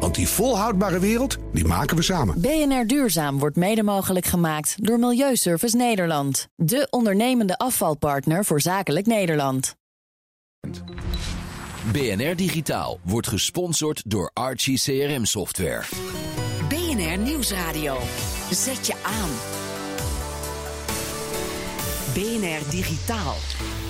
Want die volhoudbare wereld, die maken we samen. BNR Duurzaam wordt mede mogelijk gemaakt door Milieuservice Nederland. De ondernemende afvalpartner voor zakelijk Nederland. BNR Digitaal wordt gesponsord door Archie CRM Software. BNR Nieuwsradio. Zet je aan. BNR Digitaal.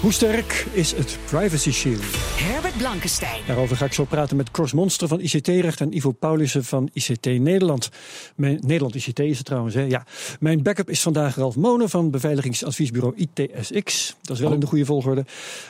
Hoe sterk is het Privacy Shield? Herbert Blankenstein. Daarover ga ik zo praten met Kors Monster van ICT-recht en Ivo Paulussen van ICT Nederland. Mijn, Nederland ICT is het trouwens, hè? Ja. Mijn backup is vandaag Ralf Monen van beveiligingsadviesbureau ITSX. Dat is wel in de goede volgorde.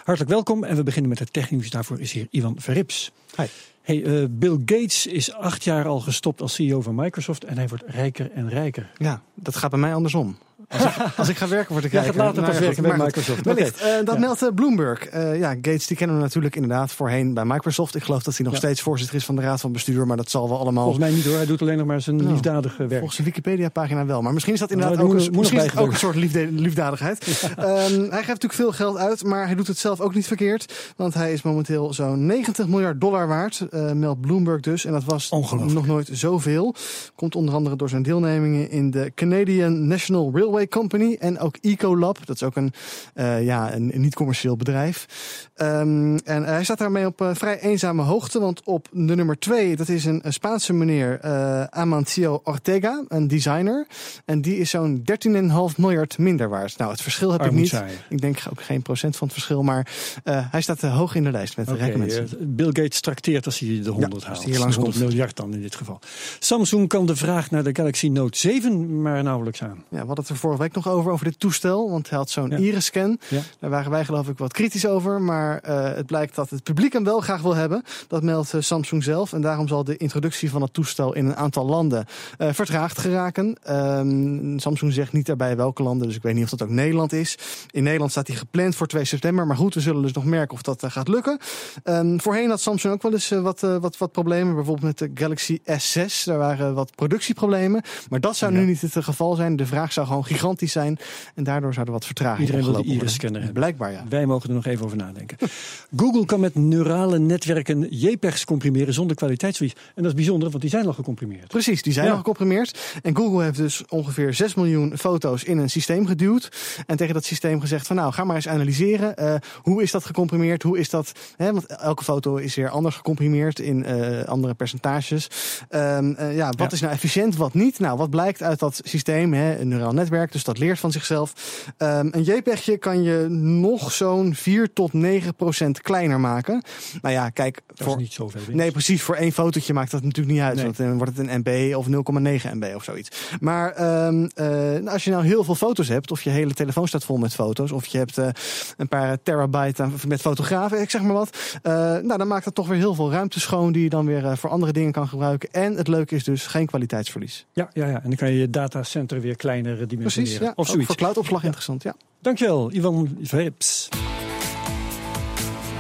Hartelijk welkom en we beginnen met het technisch. Daarvoor is hier Ivan Verrips. Hi. Hey, uh, Bill Gates is acht jaar al gestopt als CEO van Microsoft en hij wordt rijker en rijker. Ja, dat gaat bij mij andersom. Als ik, als ik ga werken, word ik Jij rijker. gaat later pas Nou ja, werken bij Microsoft. Wellicht. Eh, dat Ja. meldt eh, Bloomberg. Eh, ja, Gates die kennen we natuurlijk inderdaad voorheen bij Microsoft. Ik geloof dat hij nog Ja. steeds voorzitter is van de raad van bestuur. Maar dat zal wel allemaal... Volgens mij niet hoor, hij doet alleen nog maar zijn Nou, liefdadige werk. Volgens de Wikipedia-pagina wel. Maar misschien is dat Nou, inderdaad ook, een, misschien is ook soort liefde, liefdadigheid. Ehm, hij geeft natuurlijk veel geld uit, maar hij doet het zelf ook niet verkeerd. Want hij is momenteel zo'n 90 miljard dollar waard, eh, meldt Bloomberg dus. En dat was nog nooit zoveel. Komt onder andere door zijn deelnemingen in de Canadian National Railway Company en ook Ecolab. Dat is ook een, eh, ja, een, een niet-commercieel bedrijf. Ehm, en hij staat daarmee op eh, vrij eenzame hoogte. Want op de nummer twee, dat is een, een Spaanse meneer, eh, Amancio Ortega, een designer. En die is zo'n 13,5 miljard minder waard. Nou, het verschil heb ik niet. Ik denk ook geen procent van het verschil. Maar hij staat hoog in de lijst met Oké, rijke mensen. Bill Gates trakteert als hij de 100 als haalt. hij hier langs 100 komt. miljard dan in dit geval. Samsung kan de vraag naar de Galaxy Note 7 maar nauwelijks aan. Ja, hadden het er vorige week nog over, over dit toestel. Want hij had zo'n Ja. iris-scan. Ja. Daar waren wij geloof ik wat kritisch over. Maar eh, het blijkt dat het publiek hem wel graag wil hebben. Dat meldt eh, Samsung zelf. En daarom zal de introductie van het toestel in een aantal landen eh, vertraagd geraken. Ehm, Samsung zegt niet daarbij welke landen. Dus ik weet niet of dat ook Nederland is. In Nederland staat hij gepland voor 2 september. Maar goed, we zullen dus nog merken of dat gaat lukken. Ehm, voorheen had Samsung ook wel eens wat, wat, wat problemen. Bijvoorbeeld met de Galaxy S6. Daar waren wat productieproblemen. Maar dat zou Ja. nu niet het geval zijn. De vraag zou gewoon gigantisch zijn. En daardoor zou er wat vertraging Iedereen wil worden. iris-scanner hebben. Blijkbaar ja. Wij mogen er nog even over nadenken. Google kan met neurale netwerken JPEGs comprimeren zonder kwaliteitsverlies. En dat is bijzonder, want die zijn al gecomprimeerd. Precies, die zijn Ja. al gecomprimeerd. En Google heeft dus ongeveer 6 miljoen foto's in een systeem geduwd. En tegen dat systeem gezegd van nou, ga maar eens analyseren. eh, hoe is dat gecomprimeerd? Hoe is dat? Hè, want elke foto is weer anders gecomprimeerd in eh, andere percentages. Ehm, eh, ja, wat Ja. is nou efficiënt, wat niet? Nou, wat blijkt uit dat systeem? Hè, een neuraal netwerk, dus dat leert van zichzelf. Ehm, een JPEGje kan je nog zo'n 4 tot 9 procent kleiner maken. Nou ja, kijk, Dat voor, is niet zoveel. Nee, precies. Voor één fotootje maakt dat natuurlijk niet uit. Nee. Want dan wordt het een MB of 0,9 MB of zoiets. Maar ehm, eh, nou, als je nou heel veel foto's hebt, of je hele telefoon staat vol met foto's, of je hebt eh, een paar terabyte aan- met fotografen, ik zeg maar wat. eh, nou, dan maakt dat toch weer heel veel ruimte schoon die je dan weer voor andere dingen kan gebruiken. En het leuke is dus geen kwaliteitsverlies. Ja, ja, ja, en dan kan je je datacenter weer kleiner eh, dimensioneren. Precies, ja. Of zoiets. voor cloudopslag interessant, ja. Dankjewel, Ivan Verrips.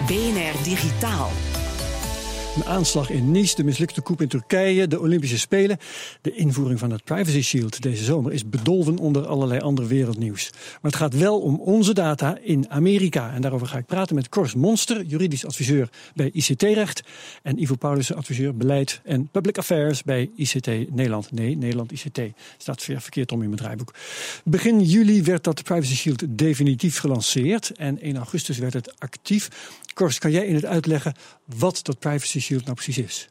BNR Digitaal. Een aanslag in Nice, de mislukte coup in Turkije, de Olympische Spelen. De invoering van het Privacy Shield deze zomer is bedolven onder allerlei ander wereldnieuws. Maar het gaat wel om onze data in Amerika. En daarover ga ik praten met Kors Monster, juridisch adviseur bij ICT-recht. En Ivo Paulussen, adviseur beleid en public affairs bij ICT Nederland. Nee, Nederland ICT. Staat verkeerd om in mijn draaiboek. Begin juli werd dat Privacy Shield definitief gelanceerd. En 1 augustus werd het actief. Kors, kan jij in het uitleggen wat dat Privacy Nou precies is?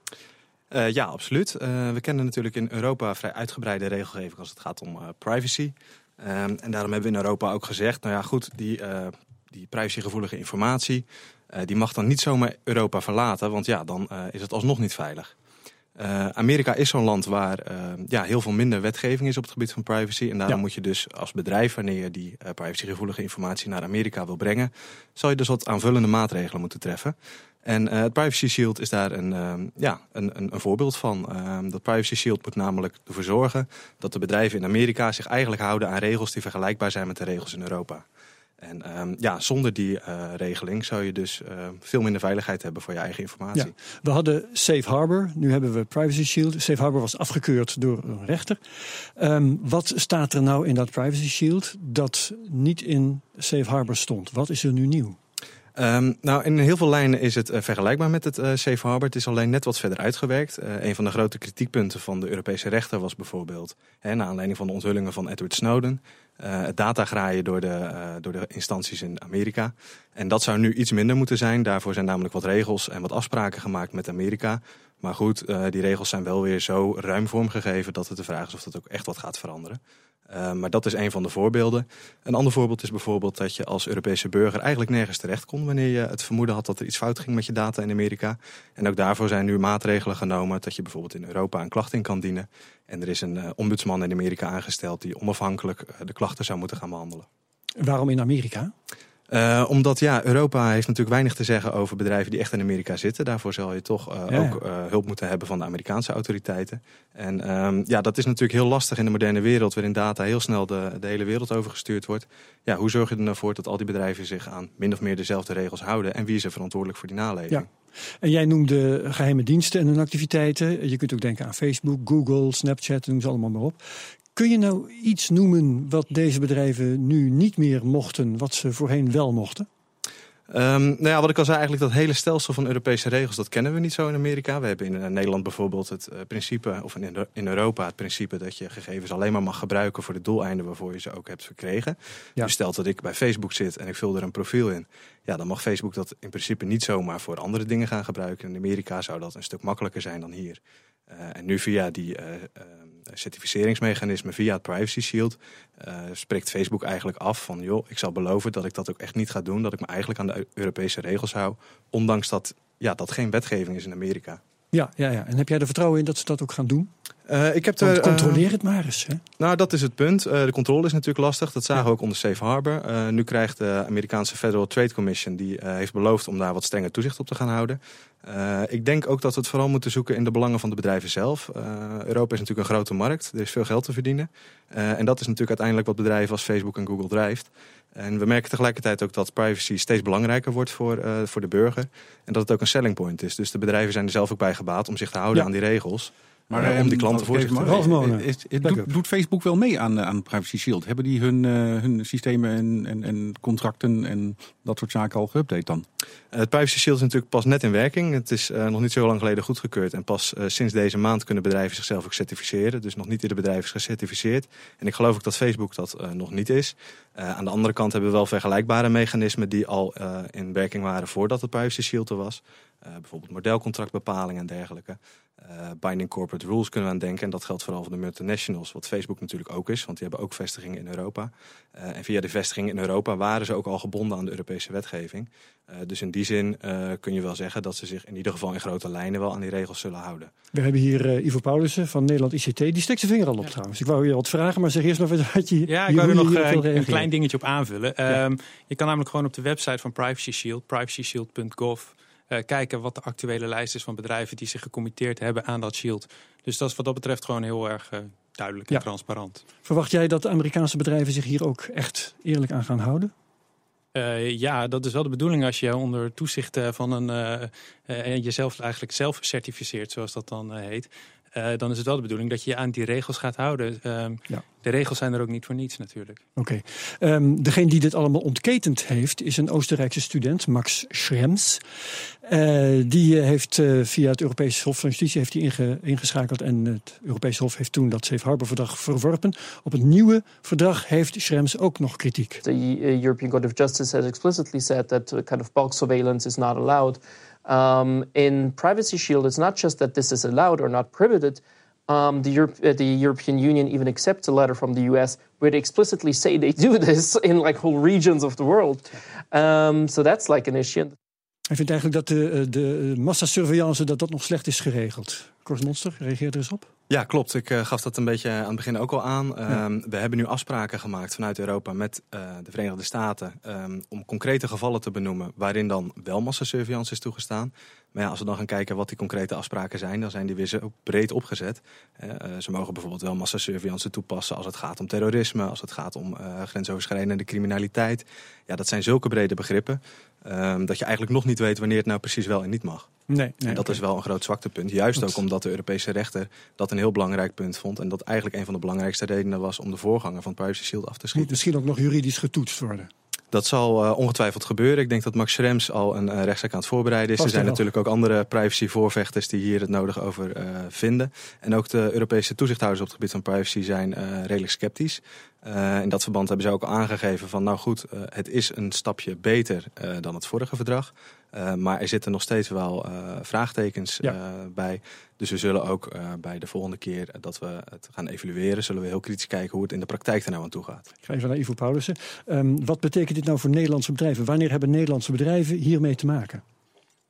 Eh, ja, absoluut. Eh, we kennen natuurlijk in Europa vrij uitgebreide regelgeving als het gaat om eh, privacy. Ehm, en daarom hebben we in Europa ook gezegd, nou ja goed, die, die privacygevoelige informatie, die mag dan niet zomaar Europa verlaten, want ja, dan is het alsnog niet veilig. Eh, Amerika is zo'n land waar eh, ja, heel veel minder wetgeving is op het gebied van privacy. En daarom Ja. moet je dus als bedrijf, wanneer je die eh, privacygevoelige informatie naar Amerika wil brengen, zal je dus wat aanvullende maatregelen moeten treffen. En het Privacy Shield is daar een, ja, een, een, een voorbeeld van. Eh, dat Privacy Shield moet namelijk ervoor zorgen dat de bedrijven in Amerika zich eigenlijk houden aan regels die vergelijkbaar zijn met de regels in Europa. En ehm, ja, zonder die eh, regeling zou je dus eh, veel minder veiligheid hebben voor je eigen informatie. Ja. We hadden Safe Harbor, nu hebben we Privacy Shield. Safe Harbor was afgekeurd door een rechter. Ehm, wat staat er nou in dat Privacy Shield dat niet in Safe Harbor stond? Wat is er nu nieuw? Um, nou, in heel veel lijnen is het uh, vergelijkbaar met het uh, Safe Harbor. Het is alleen net wat verder uitgewerkt. Uh, een van de grote kritiekpunten van de Europese rechter was bijvoorbeeld, hè, naar aanleiding van de onthullingen van Edward Snowden, het datagraaien door de, door de instanties in Amerika. En dat zou nu iets minder moeten zijn. Daarvoor zijn namelijk wat regels en wat afspraken gemaakt met Amerika. Maar goed, die regels zijn wel weer zo ruim vormgegeven dat het de vraag is of dat ook echt wat gaat veranderen. Uh, maar dat is een van de voorbeelden. Een ander voorbeeld is bijvoorbeeld dat je als Europese burger eigenlijk nergens terecht kon wanneer je het vermoeden had dat er iets fout ging met je data in Amerika. En ook daarvoor zijn nu maatregelen genomen dat je bijvoorbeeld in Europa een klacht in kan dienen. En er is een uh, ombudsman in Amerika aangesteld die onafhankelijk de klachten zou moeten gaan behandelen. Waarom in Amerika? Uh, omdat ja, Europa heeft natuurlijk weinig te zeggen over bedrijven die echt in Amerika zitten. Daarvoor zal je toch uh, ja. ook uh, hulp moeten hebben van de Amerikaanse autoriteiten. En um, ja, dat is natuurlijk heel lastig in de moderne wereld, waarin data heel snel de, de hele wereld overgestuurd wordt. Ja, hoe zorg je er nou voor dat al die bedrijven zich aan min of meer dezelfde regels houden? En wie is er verantwoordelijk voor die naleving? Ja. En jij noemde geheime diensten en hun activiteiten. Je kunt ook denken aan Facebook, Google, Snapchat, noem ze allemaal maar op. Kun je nou iets noemen wat deze bedrijven nu niet meer mochten, wat ze voorheen wel mochten? Um, nou ja, wat ik al zei, eigenlijk dat hele stelsel van Europese regels, dat kennen we niet zo in Amerika. We hebben in uh, Nederland bijvoorbeeld het uh, principe, of in, in Europa het principe dat je gegevens alleen maar mag gebruiken voor de doeleinden waarvoor je ze ook hebt verkregen. Ja. Dus stelt dat ik bij Facebook zit en ik vul er een profiel in, ja, dan mag Facebook dat in principe niet zomaar voor andere dingen gaan gebruiken. In Amerika zou dat een stuk makkelijker zijn dan hier. Uh, en nu via die certificeringsmechanisme via het Privacy Shield uh, spreekt Facebook eigenlijk af van joh, ik zal beloven dat ik dat ook echt niet ga doen, dat ik me eigenlijk aan de Europese regels hou, ondanks dat ja, dat geen wetgeving is in Amerika. Ja, ja, ja. En heb jij er vertrouwen in dat ze dat ook gaan doen? Uh, ik heb er, controleer het maar eens. Hè? Nou, dat is het punt. Uh, de controle is natuurlijk lastig. Dat zagen we ook onder Safe Harbor. Nu krijgt de Amerikaanse Federal Trade Commission... die heeft beloofd om daar wat strenger toezicht op te gaan houden. ik denk ook dat we het vooral moeten zoeken in de belangen van de bedrijven zelf. Europa is natuurlijk een grote markt. Er is veel geld te verdienen. en dat is natuurlijk uiteindelijk wat bedrijven als Facebook en Google drijft. En we merken tegelijkertijd ook dat privacy steeds belangrijker wordt voor, voor de burger. En dat het ook een selling point is. Dus de bedrijven zijn er zelf ook bij gebaat om zich te houden ja. aan die regels. Maar uh, om die klanten voor zich te. Is, is, doet, Facebook wel mee aan, aan Privacy Shield? Hebben die hun, uh, hun systemen en, en, en, contracten en dat soort zaken al geüpdate dan? Het Privacy Shield is natuurlijk pas net in werking. Het is nog niet zo lang geleden goedgekeurd. En pas sinds deze maand kunnen bedrijven zichzelf ook certificeren. Dus nog niet ieder bedrijf is gecertificeerd. En ik geloof ook dat Facebook dat nog niet is. aan de andere kant hebben we wel vergelijkbare mechanismen die al in werking waren voordat het Privacy Shield er was. Bijvoorbeeld modelcontractbepalingen en dergelijke. Uh, binding corporate rules kunnen we aan denken. En dat geldt vooral voor de multinationals, wat Facebook natuurlijk ook is, want die hebben ook vestigingen in Europa. Uh, en via de vestigingen in Europa waren ze ook al gebonden aan de Europese wetgeving. Uh, dus in die zin kun je wel zeggen dat ze zich in ieder geval in grote lijnen wel aan die regels zullen houden. We hebben hier Ivo Paulussen van Nederland ICT. Die steekt zijn vinger al op ja. trouwens. Ik wou je wat vragen, maar zeg eerst nog wat je. Ja, ik wou er nog een, een klein dingetje op aanvullen. Ja. Um, je kan namelijk gewoon op de website van Privacy Shield, privacyshield.gov uh, kijken wat de actuele lijst is van bedrijven die zich gecommitteerd hebben aan dat shield. Dus dat is wat dat betreft gewoon heel erg uh, duidelijk en ja. transparant. Verwacht jij dat de Amerikaanse bedrijven zich hier ook echt eerlijk aan gaan houden? Uh, ja, dat is wel de bedoeling als je onder toezicht van een jezelf eigenlijk zelf certificeert, zoals dat dan heet. Uh, dan is het wel de bedoeling dat je je aan die regels gaat houden. Uh, ja. De regels zijn er ook niet voor niets natuurlijk. Oké. Okay. Um, degene die dit allemaal ontketend heeft is een Oostenrijkse student, Max Schrems. Uh, die heeft via het Europese Hof van Justitie heeft die inge, ingeschakeld en het Europese Hof heeft toen dat Safe Harbor verdrag verworpen. Op het nieuwe verdrag heeft Schrems ook nog kritiek. The European Court of Justice has explicitly said that kind of bulk surveillance is not allowed. Um, in Privacy Shield, it's not just that this is allowed or not prohibited. Um, the, Europe, uh, the, European Union even accepts a letter from the US where they explicitly say they do this in like whole regions of the world. Um, so that's like an issue. Hij vindt eigenlijk dat de, de massasurveillance dat dat nog slecht is geregeld. Kors Monster, reageert er eens op? Ja, klopt. Ik uh, gaf dat een beetje aan het begin ook al aan. Ja. Um, we hebben nu afspraken gemaakt vanuit Europa met uh, de Verenigde Staten um, om concrete gevallen te benoemen waarin dan wel massasurveillance is toegestaan. Maar ja, als we dan gaan kijken wat die concrete afspraken zijn, dan zijn die weer zo breed opgezet. Uh, ze mogen bijvoorbeeld wel massasurveillance toepassen als het gaat om terrorisme, als het gaat om grensoverschrijdende criminaliteit. Ja, dat zijn zulke brede begrippen um, dat je eigenlijk nog niet weet wanneer het nou precies wel en niet mag. Nee, nee, en dat okay. is wel een groot zwaktepunt. Juist ook omdat de Europese rechter dat een heel belangrijk punt vond. En dat eigenlijk een van de belangrijkste redenen was om de voorganger van Privacy Shield af te Moet schieten. misschien ook nog juridisch getoetst worden. Dat zal uh, ongetwijfeld gebeuren. Ik denk dat Max Schrems al een uh, rechtszaak aan het voorbereiden is. Er zijn natuurlijk ook andere privacy-voorvechters die hier het nodig over uh, vinden. En ook de Europese toezichthouders op het gebied van privacy zijn redelijk sceptisch. In dat verband hebben ze ook aangegeven van nou goed, het is een stapje beter dan het vorige verdrag. Uh, maar er zitten nog steeds wel uh, vraagtekens Ja. uh, bij. Dus we zullen ook bij de volgende keer dat we het gaan evalueren, zullen we heel kritisch kijken hoe het in de praktijk er nou aan toe gaat. Ik ga even naar Ivo Paulussen. Um, wat betekent dit nou voor Nederlandse bedrijven? Wanneer hebben Nederlandse bedrijven hiermee te maken?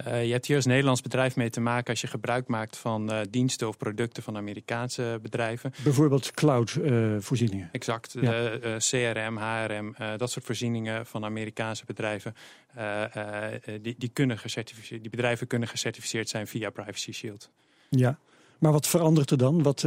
Uh, je hebt hier als Nederlands bedrijf mee te maken als je gebruik maakt van uh, diensten of producten van Amerikaanse bedrijven. Bijvoorbeeld cloud-voorzieningen. Exact. Ja. Uh, CRM, HRM, dat soort voorzieningen van Amerikaanse bedrijven. eh, die, die, kunnen gecertificeerd, die bedrijven kunnen gecertificeerd zijn via Privacy Shield. ja. Maar wat verandert er dan? Wat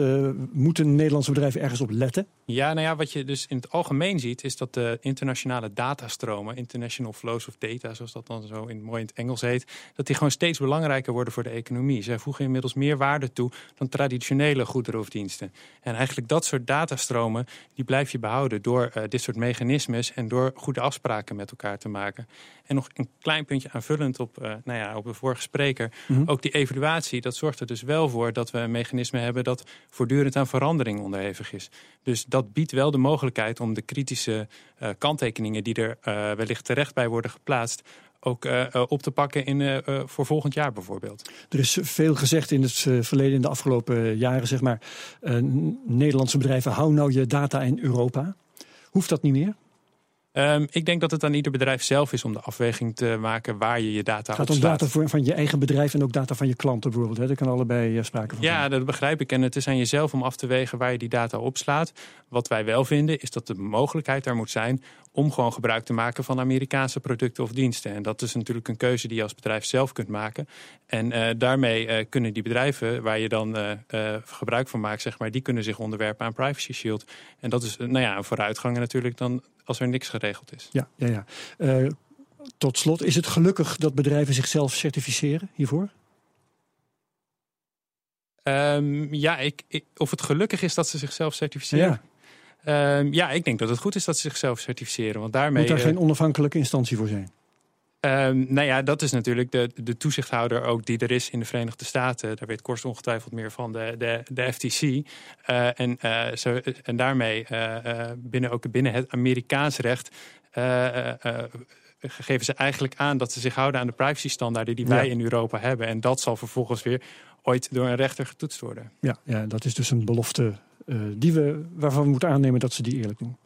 moeten Nederlandse bedrijven ergens op letten? Ja, nou ja, wat je dus in het algemeen ziet, is dat de internationale datastromen, international flows of data, zoals dat dan zo in, mooi in het Engels heet, dat die gewoon steeds belangrijker worden voor de economie. Zij voegen inmiddels meer waarde toe dan traditionele goederen of diensten. En eigenlijk dat soort datastromen, die blijf je behouden door uh, dit soort mechanismes en door goede afspraken met elkaar te maken. En nog een klein puntje aanvullend op, uh, nou ja, op de vorige spreker. Mhm. Ook die evaluatie, dat zorgt er dus wel voor dat we een mechanisme hebben dat voortdurend aan verandering onderhevig is. Dus dat biedt wel de mogelijkheid om de kritische uh, kanttekeningen die er uh, wellicht terecht bij worden geplaatst, ook uh, op te pakken in, voor volgend jaar bijvoorbeeld. Er is veel gezegd in het verleden, in de afgelopen jaren, zeg maar. Nederlandse bedrijven, hou nou je data in Europa. Hoeft dat niet meer? Um, ik denk dat het aan ieder bedrijf zelf is om de afweging te maken waar je je data Het gaat opslaat. om data voor, van je eigen bedrijf en ook data van je klanten bijvoorbeeld. Hè? Daar kan allebei uh, sprake van Ja, zijn. dat begrijp ik. En het is aan jezelf om af te wegen waar je die data opslaat. Wat wij wel vinden is dat de mogelijkheid er moet zijn om gewoon gebruik te maken van Amerikaanse producten of diensten. En dat is natuurlijk een keuze die je als bedrijf zelf kunt maken. En uh, daarmee uh, kunnen die bedrijven waar je dan uh, gebruik van maakt, zeg maar, die kunnen zich onderwerpen aan Privacy Shield. En dat is nou ja, een vooruitgang natuurlijk dan als er niks geregeld is. Ja, ja, ja. Uh, tot slot, is het gelukkig dat bedrijven zichzelf certificeren hiervoor? Um, ja, ik, ik, of het gelukkig is dat ze zichzelf certificeren. Ja. Um, ja, ik denk dat het goed is dat ze zichzelf certificeren. Want daarmee. Moet daar geen onafhankelijke instantie voor zijn? Um, nou ja, dat is natuurlijk de, de toezichthouder ook die er is in de Verenigde Staten. Daar weet Korst ongetwijfeld meer van, de, de, de FTC. Uh, en, uh, zo, en daarmee uh, binnen, ook binnen het Amerikaans recht geven ze eigenlijk aan dat ze zich houden aan de privacystandaarden die wij Ja. in Europa hebben. En dat zal vervolgens weer ooit door een rechter getoetst worden. Ja, ja dat is dus een belofte uh, die we, waarvan we moeten aannemen dat ze die eerlijk doen.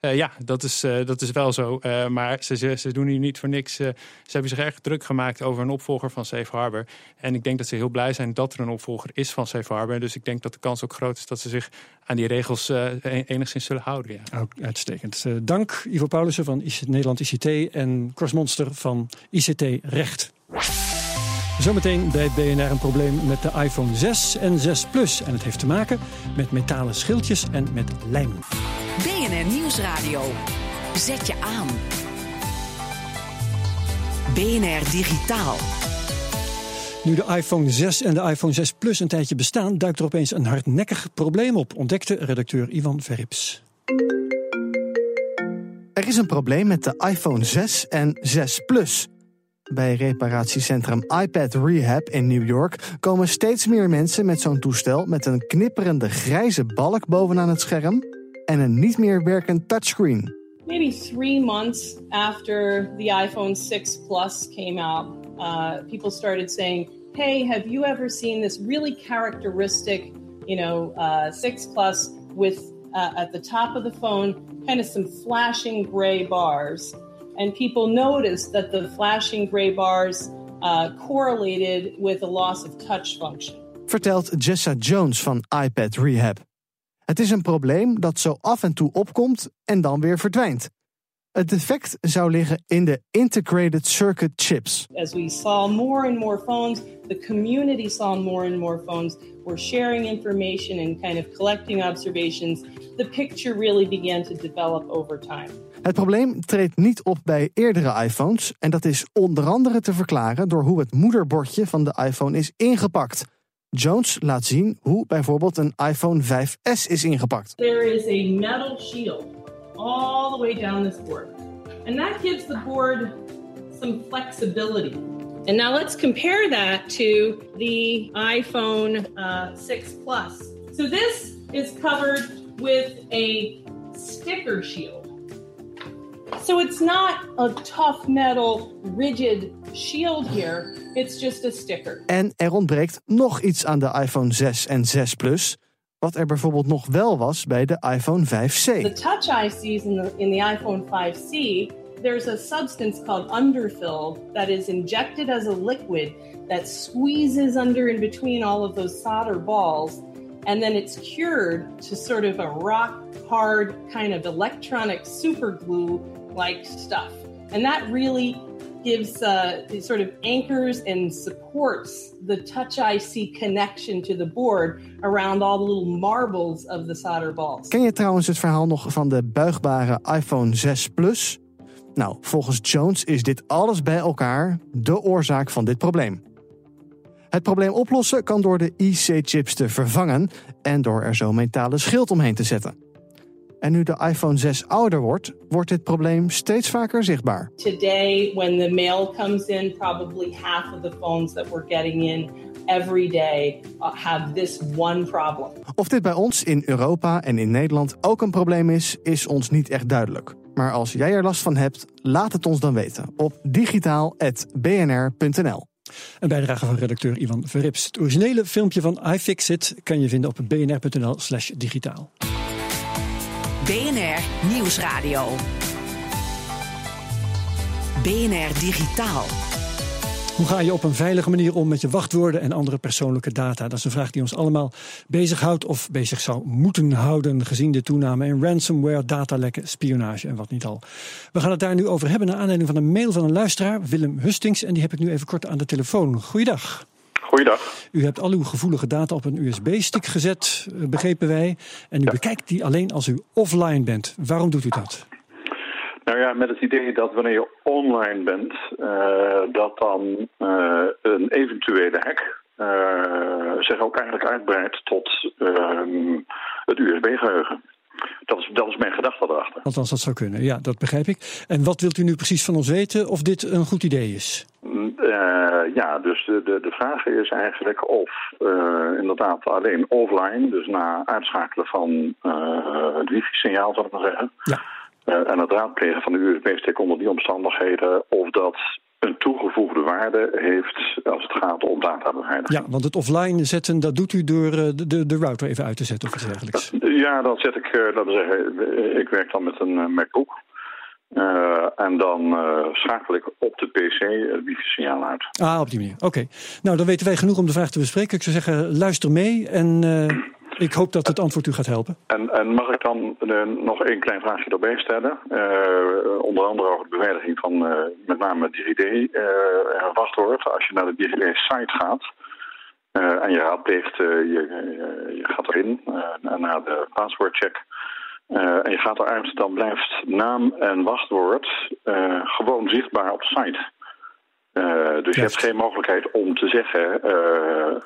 Uh, ja, dat is, uh, dat is wel zo. Uh, maar ze, ze, ze, doen hier niet voor niks. ze hebben zich erg druk gemaakt over een opvolger van Safe Harbor. En ik denk dat ze heel blij zijn dat er een opvolger is van Safe Harbor. Dus ik denk dat de kans ook groot is dat ze zich aan die regels enigszins zullen houden. Ja. Ook uitstekend. dank Ivo Paulussen van IC Nederland ICT en Kors Monster van ICT Recht. Zometeen bij BNR een probleem met de iPhone 6 en 6 Plus. En het heeft te maken met metalen schildjes en met lijm. BNR Nieuwsradio. Zet je aan. BNR Digitaal. Nu de iPhone 6 en de iPhone 6 Plus een tijdje bestaan, duikt er opeens een hardnekkig probleem op, ontdekte redacteur Ivan Verrips. Er is een probleem met de iPhone 6 en 6 Plus. Bij reparatiecentrum iPad Rehab in New York komen steeds meer mensen met zo'n toestel met een knipperende grijze balk bovenaan het scherm en een niet meer werkend touchscreen. Maybe three months after the iPhone 6 Plus came out, uh, people started saying, "Hey, have you ever seen this really characteristic, you know, uh, 6 Plus with uh, at the top of the phone kind of some flashing gray bars?" And people noticed that the flashing gray bars uh, correlated with a loss of touch function. vertelt Jessa Jones van iPad Rehab. Het is een probleem dat zo af en toe opkomt en dan weer verdwijnt. Het defect zou liggen in de integrated circuit chips. As we saw more and more phones, the community saw more and more phones. We're sharing information and kind of collecting observations. The picture really began to develop over time. Het probleem treedt niet op bij eerdere iPhones en dat is onder andere te verklaren door hoe het moederbordje van de iPhone is ingepakt. Jones laat zien hoe bijvoorbeeld een iPhone 5S is ingepakt. There is a metal shield all the way down this board. And that gives the board some flexibility. And now let's compare that to the iPhone uh, 6 Plus. So this is covered with a sticker shield. So it's not a tough metal, rigid shield here. It's just a sticker. En er ontbreekt nog iets aan de iPhone 6 en 6 Plus. Wat er bijvoorbeeld nog wel was bij de iPhone 5C. The touch ICs in the, in the iPhone 5C, there's a substance called underfill that is injected as a liquid that squeezes under in between all of those solder balls. And then it's cured to sort of a rock hard kind of electronic super glue like stuff. And that really gives uh, sort of anchors and supports the Touch IC connection to the board around all the little marbles of the solder balls. Ken je trouwens het verhaal nog van de buigbare iPhone 6 Plus? Nou, volgens Jones is dit alles bij elkaar de oorzaak van dit probleem. Het probleem oplossen kan door de IC-chips te vervangen en door er zo'n metalen schild omheen te zetten. En nu de iPhone 6 ouder wordt, wordt dit probleem steeds vaker zichtbaar. Today, when the mail comes in, probably half of the phones that we're getting in every day uh, have this one problem. Of dit bij ons in Europa en in Nederland ook een probleem is, is ons niet echt duidelijk. Maar als jij er last van hebt, laat het ons dan weten op digitaal.bnr.nl. Een bijdrage van redacteur Ivan Verrips. Het originele filmpje van iFixit kan je vinden op bnr.nl/slash digitaal. BNR Nieuwsradio. BNR Digitaal. Hoe ga je op een veilige manier om met je wachtwoorden en andere persoonlijke data? Dat is een vraag die ons allemaal bezighoudt of bezig zou moeten houden, gezien de toename in ransomware, datalekken, spionage en wat niet al. We gaan het daar nu over hebben naar aanleiding van een mail van een luisteraar, Willem Hustings, en die heb ik nu even kort aan de telefoon. Goeiedag. Goeiedag. U hebt al uw gevoelige data op een USB-stick gezet, eh, begrepen wij. En u bekijkt die alleen als u offline bent. Waarom doet u dat? Nou ja, met het idee dat wanneer je online bent, uh, dat dan uh, een eventuele hack uh, zich ook eigenlijk uitbreidt tot ehm, het USB-geheugen. Dat is, dat is mijn gedachte erachter. Althans, dat zou kunnen. Ja, dat begrijp ik. En wat wilt u nu precies van ons weten of dit een goed idee is? ja, dus de, de, de vraag is eigenlijk of inderdaad alleen offline, dus na uitschakelen van het wifi-signaal, zal ik maar zeggen. Ja uh, en het raadplegen van de USB-stick onder die omstandigheden, of dat een toegevoegde waarde heeft als het gaat om databeveiliging. Ja, want het offline zetten, dat doet u door de, de, de router even uit te zetten of iets dergelijks. Ja, dat zet ik, laten we zeggen, ik werk dan met een MacBook. Uh, en dan uh, schakel ik op de PC het wifi-signaal uit. Ah, op die manier. Oké. Nou, dan weten wij genoeg om de vraag te bespreken. Ik zou zeggen, luister mee en ik hoop dat het antwoord u gaat helpen. En, en mag ik dan uh, nog één klein vraagje erbij stellen? Uh, onder andere over de beveiliging van uh, met name DigiD en wachtwoord. Als je naar de DigiD-site gaat en je raadpleegt, je, je, gaat erin naar de passwordcheck. en je gaat eruit, dan blijft naam en wachtwoord gewoon zichtbaar op de site. Uh, dus je hebt geen mogelijkheid om te zeggen, uh,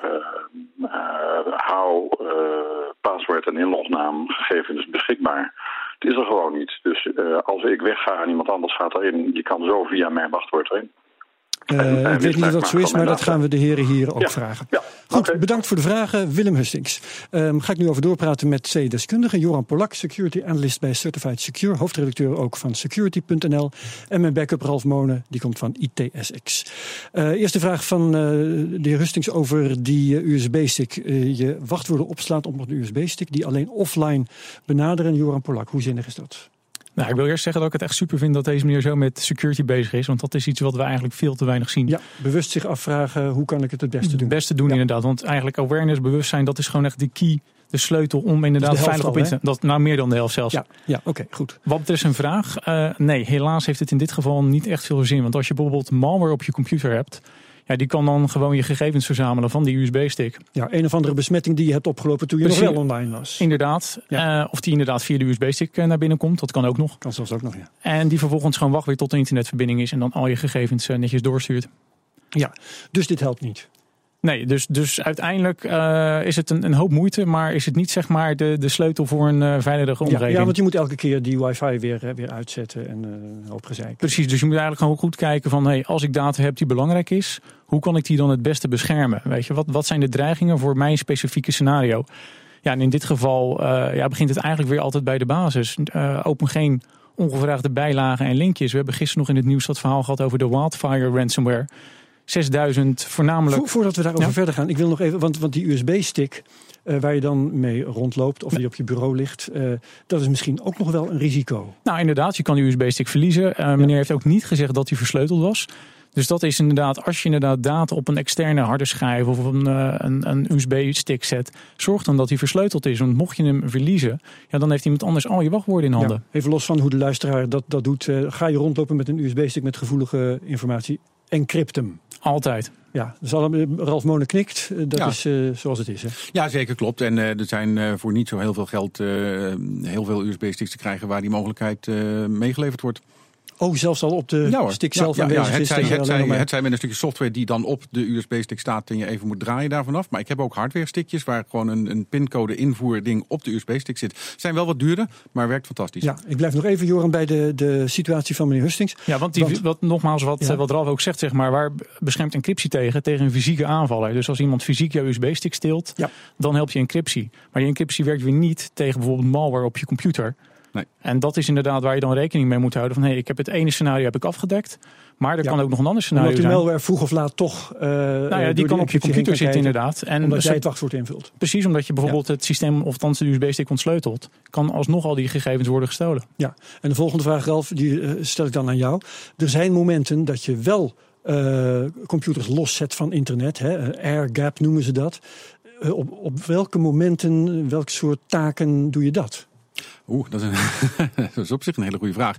uh, hou paswoord en inlognaam gegevens beschikbaar. Het is er gewoon niet. Dus als ik wegga en iemand anders gaat erin, je kan zo via mijn wachtwoord erin. Uh, ik weet niet wat zo is, maar dat gaan we de heren hier ook ja. vragen. Ja. Goed, okay. bedankt voor de vragen. Willem Hustings. Um, ga ik nu over doorpraten met C-deskundige Joran Polak, security analyst bij Certified Secure, hoofdredacteur ook van security.nl. En mijn backup Ralf Monen, die komt van ITSX. Uh, eerste vraag van uh, de heer Hustings over die USB-stick. je wachtwoorden opslaat op een USB-stick die alleen offline benaderen. Joran Polak, hoe zinnig is dat? Nou, ik wil eerst zeggen dat ik het echt super vind dat deze meneer zo met security bezig is. Want dat is iets wat we eigenlijk veel te weinig zien. Ja, bewust zich afvragen hoe kan ik het het beste doen. Het beste doen inderdaad. Want eigenlijk awareness, bewustzijn, dat is gewoon echt de key de sleutel om inderdaad veilig op internet. Dat nou meer dan de helft zelfs. Ja, ja oké, goed. Wat betreft een vraag, uh, nee, helaas heeft het in dit geval niet echt veel zin. Want als je bijvoorbeeld malware op je computer hebt, ja, die kan dan gewoon je gegevens verzamelen van die USB-stick. Ja, een of andere besmetting die je hebt opgelopen toen je nog wel online was. Inderdaad. Ja. Uh, of die inderdaad via de USB-stick naar binnen komt. Dat kan ook nog. Kan zelfs ook nog, ja. En die vervolgens gewoon wacht weer tot de internetverbinding is en dan al je gegevens netjes doorstuurt. Ja, dus dit helpt niet. Nee, dus, dus uiteindelijk uh, is het een, een, hoop moeite, maar is het niet zeg maar de, de sleutel voor een uh, veilige omgeving. Ja, ja, want je moet elke keer die wifi weer, weer uitzetten en uh, hoop gezeik. Precies, dus je moet eigenlijk gewoon goed kijken van hey, als ik data heb die belangrijk is, hoe kan ik die dan het beste beschermen? Weet je, wat, wat zijn de dreigingen voor mijn specifieke scenario? Ja, en in dit geval ja, begint het eigenlijk weer altijd bij de basis. open geen ongevraagde bijlagen en linkjes. We hebben gisteren nog in het nieuws dat verhaal gehad over de Wildfire ransomware. 6000 voornamelijk. voordat we daarover verder gaan, ik wil nog even, want, want die USB-stick uh, waar je dan mee rondloopt of die op je bureau ligt, uh, dat is misschien ook nog wel een risico. Nou, inderdaad, je kan die USB-stick verliezen. Uh, meneer heeft ook niet gezegd dat hij versleuteld was. Dus dat is inderdaad, als je inderdaad data op een externe harde schijf of een, een, een USB-stick zet, zorg dan dat hij versleuteld is. Want mocht je hem verliezen, ja, dan heeft iemand anders al je wachtwoorden in handen. Ja, even los van hoe de luisteraar dat, dat doet, ga je rondlopen met een USB-stick met gevoelige informatie, encrypt hem. Altijd. Ja, dus Ralf Monen knikt. Eh, dat is uh, zoals het is. Hè? Ja, zeker klopt. En uh, er zijn uh, voor niet zo heel veel geld heel veel USB-sticks te krijgen waar die mogelijkheid meegeleverd wordt. Oh, zelfs al op de ja, stick zelf ja, aanwezig ja, het is. Zijn, het, zijn, het zijn met een stukje software die dan op de USB-stick staat en je even moet draaien daarvan af. Maar ik heb ook hardware-stickjes waar gewoon een, een pincode invoerding op de USB-stick zit. Zijn wel wat duurder, maar werkt fantastisch. Ja, ik blijf nog even, Joran, bij de, de situatie van meneer Hustings. Ja, want, die, wat, nogmaals, wat, wat Ralf ook zegt, zeg maar, waar beschermt encryptie tegen? Tegen een fysieke aanvaller. Dus als iemand fysiek jouw USB-stick steelt, dan helpt je encryptie. Maar die encryptie werkt weer niet tegen bijvoorbeeld malware op je computer. Nee. En dat is inderdaad waar je dan rekening mee moet houden. Van hé, hey, ik heb het ene scenario heb ik afgedekt. Maar er kan ook nog een ander scenario zijn. Omdat die malware vroeg of laat toch. Uh, nou ja, die kan op je computer zitten, inderdaad. En omdat jij het wachtwoord invult. Precies, omdat je bijvoorbeeld het systeem of althans de USB-stick ontsleutelt. Kan alsnog al die gegevens worden gestolen. Ja, en de volgende vraag, Ralf, die uh, stel ik dan aan jou. Er zijn momenten dat je wel uh, computers loszet van internet. Hè, air gap noemen ze dat. op, op welke momenten, welk soort taken doe je dat? Oeh, dat is, een, dat is op zich een hele goede vraag.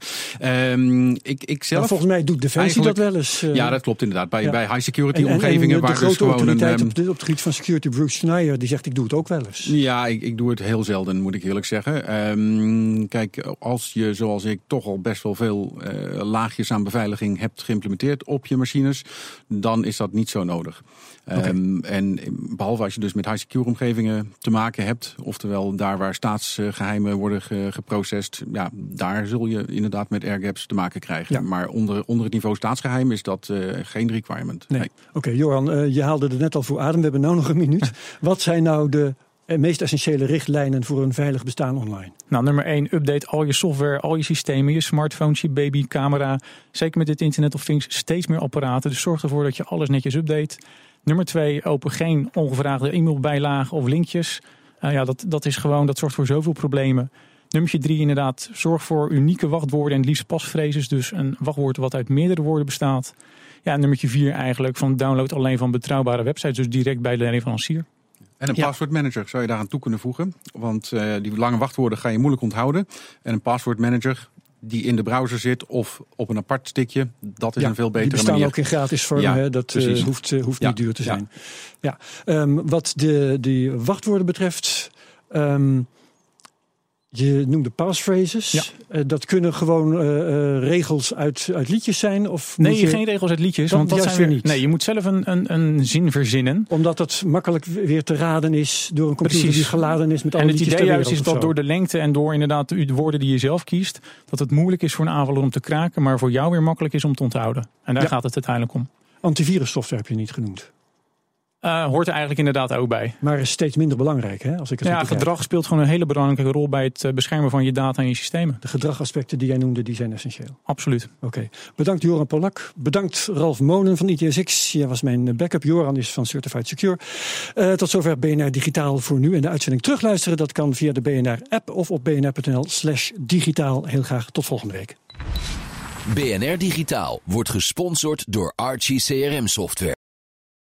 Um, ik, ik zelf, maar volgens mij doet Defensie dat wel eens. Uh, ja, dat klopt inderdaad. Bij, ja. bij high security en, omgevingen. En, en waar de dus gewoon een, um, op, de, op het gebied van security, Bruce Schneier, die zegt ik doe het ook wel eens. Ja, ik, ik doe het heel zelden, moet ik eerlijk zeggen. Um, kijk, als je zoals ik toch al best wel veel uh, laagjes aan beveiliging hebt geïmplementeerd op je machines, dan is dat niet zo nodig. Okay. Um, en behalve als je dus met high secure omgevingen te maken hebt, oftewel daar waar staatsgeheimen worden ge, geprocessed, ja, daar zul je inderdaad met airgaps te maken krijgen. Ja. Maar onder, onder het niveau staatsgeheim is dat uh, geen requirement. Nee. nee. Oké, okay, Joran, uh, je haalde er net al voor adem. We hebben nu nog een minuut. Wat zijn nou de meest essentiële richtlijnen voor een veilig bestaan online? Nou, nummer 1, update al je software, al je systemen, je smartphone, je baby, camera. Zeker met dit Internet of Things steeds meer apparaten. Dus zorg ervoor dat je alles netjes update. Nummer 2, open geen ongevraagde e-mailbijlagen of linkjes. Uh, ja, dat, dat is gewoon, dat zorgt voor zoveel problemen. Nummer 3, inderdaad, zorg voor unieke wachtwoorden en liefst pasfrases. Dus een wachtwoord wat uit meerdere woorden bestaat. Ja, nummer 4 eigenlijk van download alleen van betrouwbare websites, dus direct bij de leverancier. En een ja. passwordmanager zou je daaraan toe kunnen voegen. Want uh, die lange wachtwoorden ga je moeilijk onthouden. En een passwordmanager die in de browser zit of op een apart stickje, dat is ja, een veel betere die bestaan manier. ook in gratis vorm, ja, hè? dat uh, hoeft, uh, hoeft niet duur te zijn. Ja. Um, wat de, die wachtwoorden betreft, um, je noemde passphrases. Ja. Uh, dat kunnen gewoon uh, uh, regels uit, uit liedjes zijn? Of nee, je... geen regels uit liedjes. Want dat zijn weer niet. Nee, je moet zelf een, een, een zin verzinnen. Omdat het makkelijk weer te raden is door een computer Precies. die geladen is met alle En het liedjes idee juist is dat door de lengte en door inderdaad de woorden die je zelf kiest, dat het moeilijk is voor een aanvaller om te kraken, maar voor jou weer makkelijk is om te onthouden. En daar Ja. gaat het uiteindelijk om. Antivirussoftware heb je niet genoemd. Uh, hoort er eigenlijk inderdaad ook bij. Maar is steeds minder belangrijk, hè? Als ik het ja, gedrag speelt gewoon een hele belangrijke rol bij het eh, beschermen van je data en je systemen. De gedragaspecten die jij noemde, die zijn essentieel. Absoluut. Oké. Bedankt Joran Polak. Bedankt Ralf Monen van ITSX. Jij was mijn backup. Joran is van Certified Secure. Uh, tot zover BNR Digitaal voor nu. En de uitzending terugluisteren, dat kan via de BNR-app of op bnr.nl slash digitaal. Heel graag tot volgende week. BNR Digitaal wordt gesponsord door Archie CRM Software.